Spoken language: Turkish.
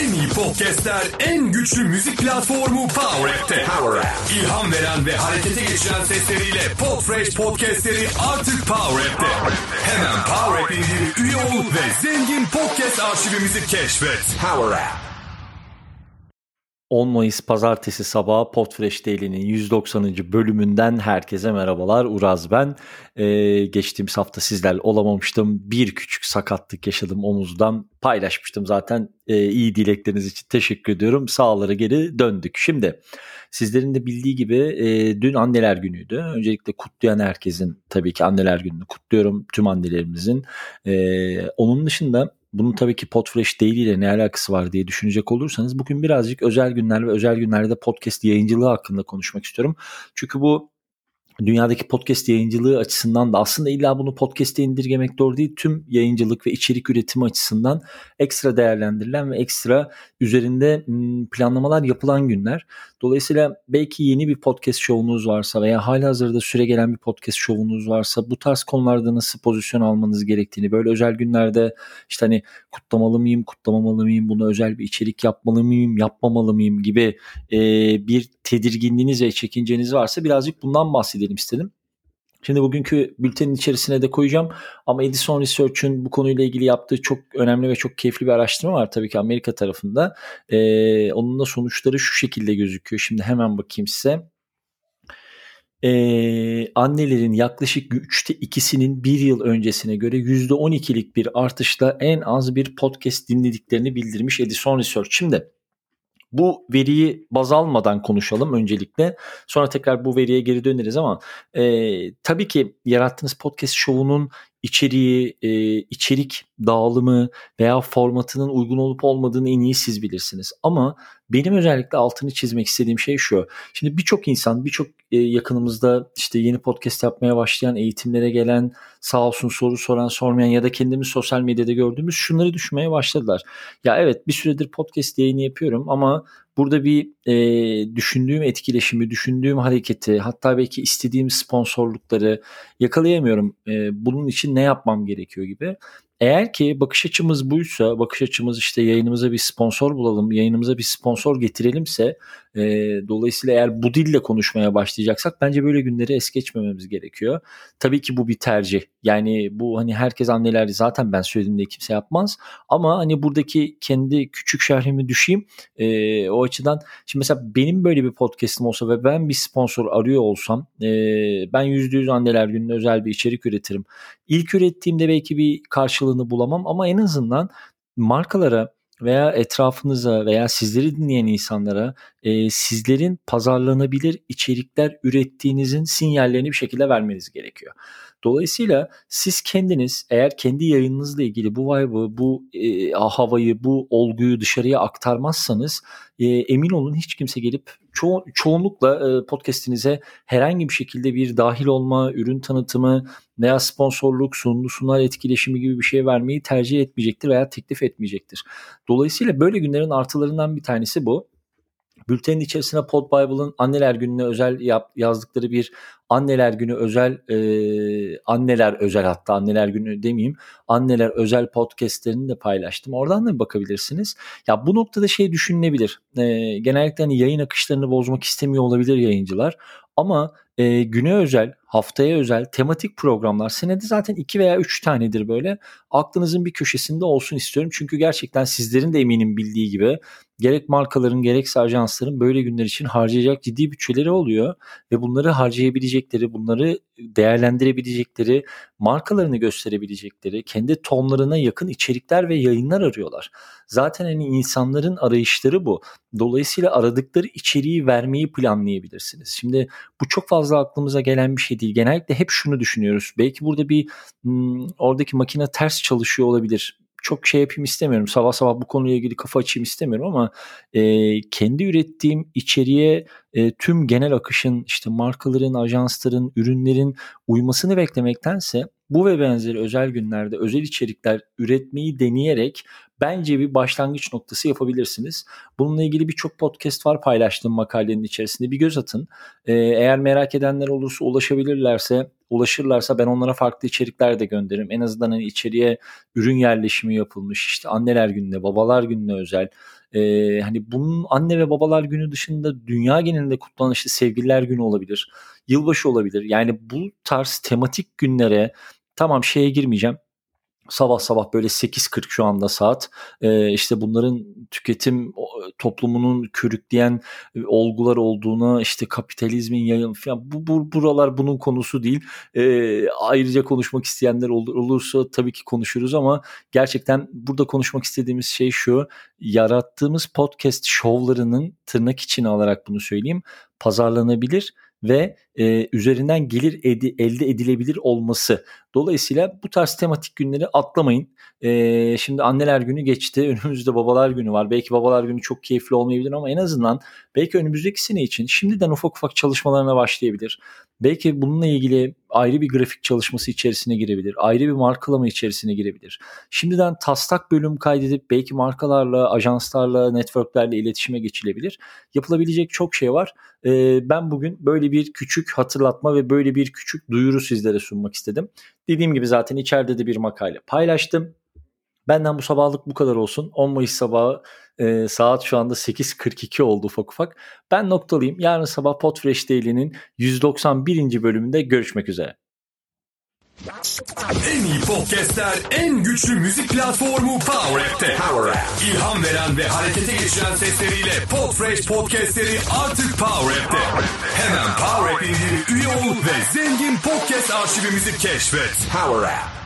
En iyi podcastler, en güçlü müzik platformu Power App'te. Power App. İlham veren ve harekete geçiren sesleriyle Podfresh podcastleri artık Power App'te. Hemen Power App üye ol ve zengin podcast arşivimizi keşfet. Power App. 10 Mayıs Pazartesi sabahı Podfresh Daily'nin 190. bölümünden herkese merhabalar. Uraz ben. Ee, geçtiğimiz hafta sizlerle olamamıştım. Bir küçük sakatlık yaşadım omuzdan. Paylaşmıştım zaten. Ee, iyi dilekleriniz için teşekkür ediyorum. Sağlara geri döndük. Şimdi sizlerin de bildiği gibi e, dün anneler günüydü. Öncelikle kutlayan herkesin tabii ki anneler gününü kutluyorum. Tüm annelerimizin. Ee, onun dışında bunun tabii ki Podfresh Daily ile ne alakası var diye düşünecek olursanız bugün birazcık özel günler ve özel günlerde podcast yayıncılığı hakkında konuşmak istiyorum. Çünkü bu dünyadaki podcast yayıncılığı açısından da aslında illa bunu podcast'e indirgemek doğru değil. Tüm yayıncılık ve içerik üretimi açısından ekstra değerlendirilen ve ekstra üzerinde planlamalar yapılan günler. Dolayısıyla belki yeni bir podcast şovunuz varsa veya hali hazırda süre gelen bir podcast şovunuz varsa bu tarz konularda nasıl pozisyon almanız gerektiğini böyle özel günlerde işte hani kutlamalı mıyım, kutlamamalı mıyım, buna özel bir içerik yapmalı mıyım, yapmamalı mıyım gibi e, bir tedirginliğiniz ve çekinceniz varsa birazcık bundan bahsedelim istedim. Şimdi bugünkü bültenin içerisine de koyacağım ama Edison Research'ün bu konuyla ilgili yaptığı çok önemli ve çok keyifli bir araştırma var tabii ki Amerika tarafında. Ee, onun da sonuçları şu şekilde gözüküyor. Şimdi hemen bakayım size. Ee, annelerin yaklaşık 3'te 2'sinin bir yıl öncesine göre %12'lik bir artışla en az bir podcast dinlediklerini bildirmiş Edison Research. Şimdi bu veriyi baz almadan konuşalım öncelikle. Sonra tekrar bu veriye geri döneriz ama e, tabii ki yarattığınız podcast şovunun içeriği, e, içerik dağılımı veya formatının uygun olup olmadığını en iyi siz bilirsiniz. Ama benim özellikle altını çizmek istediğim şey şu. Şimdi birçok insan, birçok e, yakınımızda işte yeni podcast yapmaya başlayan, eğitimlere gelen, sağ olsun soru soran, sormayan ya da kendimiz sosyal medyada gördüğümüz şunları düşünmeye başladılar. Ya evet bir süredir podcast yayını yapıyorum ama burada bir e, düşündüğüm etkileşimi, düşündüğüm hareketi, hatta belki istediğim sponsorlukları yakalayamıyorum. E, bunun için ne yapmam gerekiyor gibi. Eğer ki bakış açımız buysa, bakış açımız işte yayınımıza bir sponsor bulalım, yayınımıza bir sponsor getirelimse, e, dolayısıyla eğer bu dille konuşmaya başlayacaksak bence böyle günleri es geçmememiz gerekiyor. Tabii ki bu bir tercih. Yani bu hani herkes anneler zaten ben söylediğimde kimse yapmaz. Ama hani buradaki kendi küçük şehrimi düşeyim. E, o açıdan şimdi mesela benim böyle bir podcast'im olsa ve ben bir sponsor arıyor olsam e, ben %100 anneler gününe özel bir içerik üretirim. İlk ürettiğimde belki bir karşılığını bulamam ama en azından markalara veya etrafınıza veya sizleri dinleyen insanlara e, sizlerin pazarlanabilir içerikler ürettiğinizin sinyallerini bir şekilde vermeniz gerekiyor. Dolayısıyla siz kendiniz eğer kendi yayınınızla ilgili bu vibe'ı, bu e, havayı, bu olguyu dışarıya aktarmazsanız e, emin olun hiç kimse gelip ço- çoğunlukla e, podcast'inize herhangi bir şekilde bir dahil olma, ürün tanıtımı veya sponsorluk, sunumlu sunar etkileşimi gibi bir şey vermeyi tercih etmeyecektir veya teklif etmeyecektir. Dolayısıyla böyle günlerin artılarından bir tanesi bu. Bültenin içerisine Pod Bible'ın anneler gününe özel yap, yazdıkları bir anneler günü özel e, anneler özel hatta anneler günü demeyeyim anneler özel podcastlerini de paylaştım. Oradan da bakabilirsiniz. Ya bu noktada şey düşünülebilir. E, genellikle hani yayın akışlarını bozmak istemiyor olabilir yayıncılar. Ama e, güne özel, haftaya özel tematik programlar senede zaten iki veya üç tanedir böyle. Aklınızın bir köşesinde olsun istiyorum. Çünkü gerçekten sizlerin de eminim bildiği gibi gerek markaların gerekse ajansların böyle günler için harcayacak ciddi bütçeleri oluyor. Ve bunları harcayabilecekleri, bunları değerlendirebilecekleri, markalarını gösterebilecekleri, kendi tonlarına yakın içerikler ve yayınlar arıyorlar. Zaten hani insanların arayışları bu. Dolayısıyla aradıkları içeriği vermeyi planlayabilirsiniz. Şimdi bu çok fazla aklımıza gelen bir şey değil. Genellikle hep şunu düşünüyoruz. Belki burada bir hmm, oradaki makine ters çalışıyor olabilir çok şey yapayım istemiyorum. Sabah sabah bu konuyla ilgili kafa açayım istemiyorum ama e, kendi ürettiğim içeriğe e, tüm genel akışın işte markaların, ajansların, ürünlerin uymasını beklemektense bu ve benzeri özel günlerde özel içerikler üretmeyi deneyerek bence bir başlangıç noktası yapabilirsiniz. Bununla ilgili birçok podcast var paylaştığım makalenin içerisinde. Bir göz atın. Ee, eğer merak edenler olursa ulaşabilirlerse ulaşırlarsa ben onlara farklı içerikler de gönderirim. En azından hani içeriye ürün yerleşimi yapılmış işte anneler gününe, babalar gününe özel. Ee, hani bunun anne ve babalar günü dışında dünya genelinde kutlanan işte sevgililer günü olabilir. Yılbaşı olabilir. Yani bu tarz tematik günlere tamam şeye girmeyeceğim sabah sabah böyle 8.40 şu anda saat e, işte bunların tüketim toplumunun körükleyen olgular olduğuna işte kapitalizmin yayın falan bu, bu buralar bunun konusu değil. E, ayrıca konuşmak isteyenler olur, olursa tabii ki konuşuruz ama gerçekten burada konuşmak istediğimiz şey şu yarattığımız podcast şovlarının tırnak içine alarak bunu söyleyeyim pazarlanabilir ve e, üzerinden gelir edi, elde edilebilir olması. Dolayısıyla bu tarz tematik günleri atlamayın. E, şimdi anneler günü geçti. Önümüzde babalar günü var. Belki babalar günü çok keyifli olmayabilir ama en azından belki önümüzdeki sene için şimdiden ufak ufak çalışmalarına başlayabilir. Belki bununla ilgili ayrı bir grafik çalışması içerisine girebilir. Ayrı bir markalama içerisine girebilir. Şimdiden taslak bölüm kaydedip belki markalarla, ajanslarla, networklerle iletişime geçilebilir. Yapılabilecek çok şey var. Ee, ben bugün böyle bir küçük hatırlatma ve böyle bir küçük duyuru sizlere sunmak istedim. Dediğim gibi zaten içeride de bir makale paylaştım. Benden bu sabahlık bu kadar olsun. 10 Mayıs sabahı e, saat şu anda 8.42 oldu ufak ufak. Ben noktalıyım. Yarın sabah Podfresh Daily'nin 191. bölümünde görüşmek üzere. En iyi podcastler, en güçlü müzik platformu Power App'te. Power App. İlham veren ve harekete geçiren sesleriyle Podfresh podcastleri artık Power App'te. Hemen Power App üye ol ve zengin podcast arşivimizi keşfet. Power App.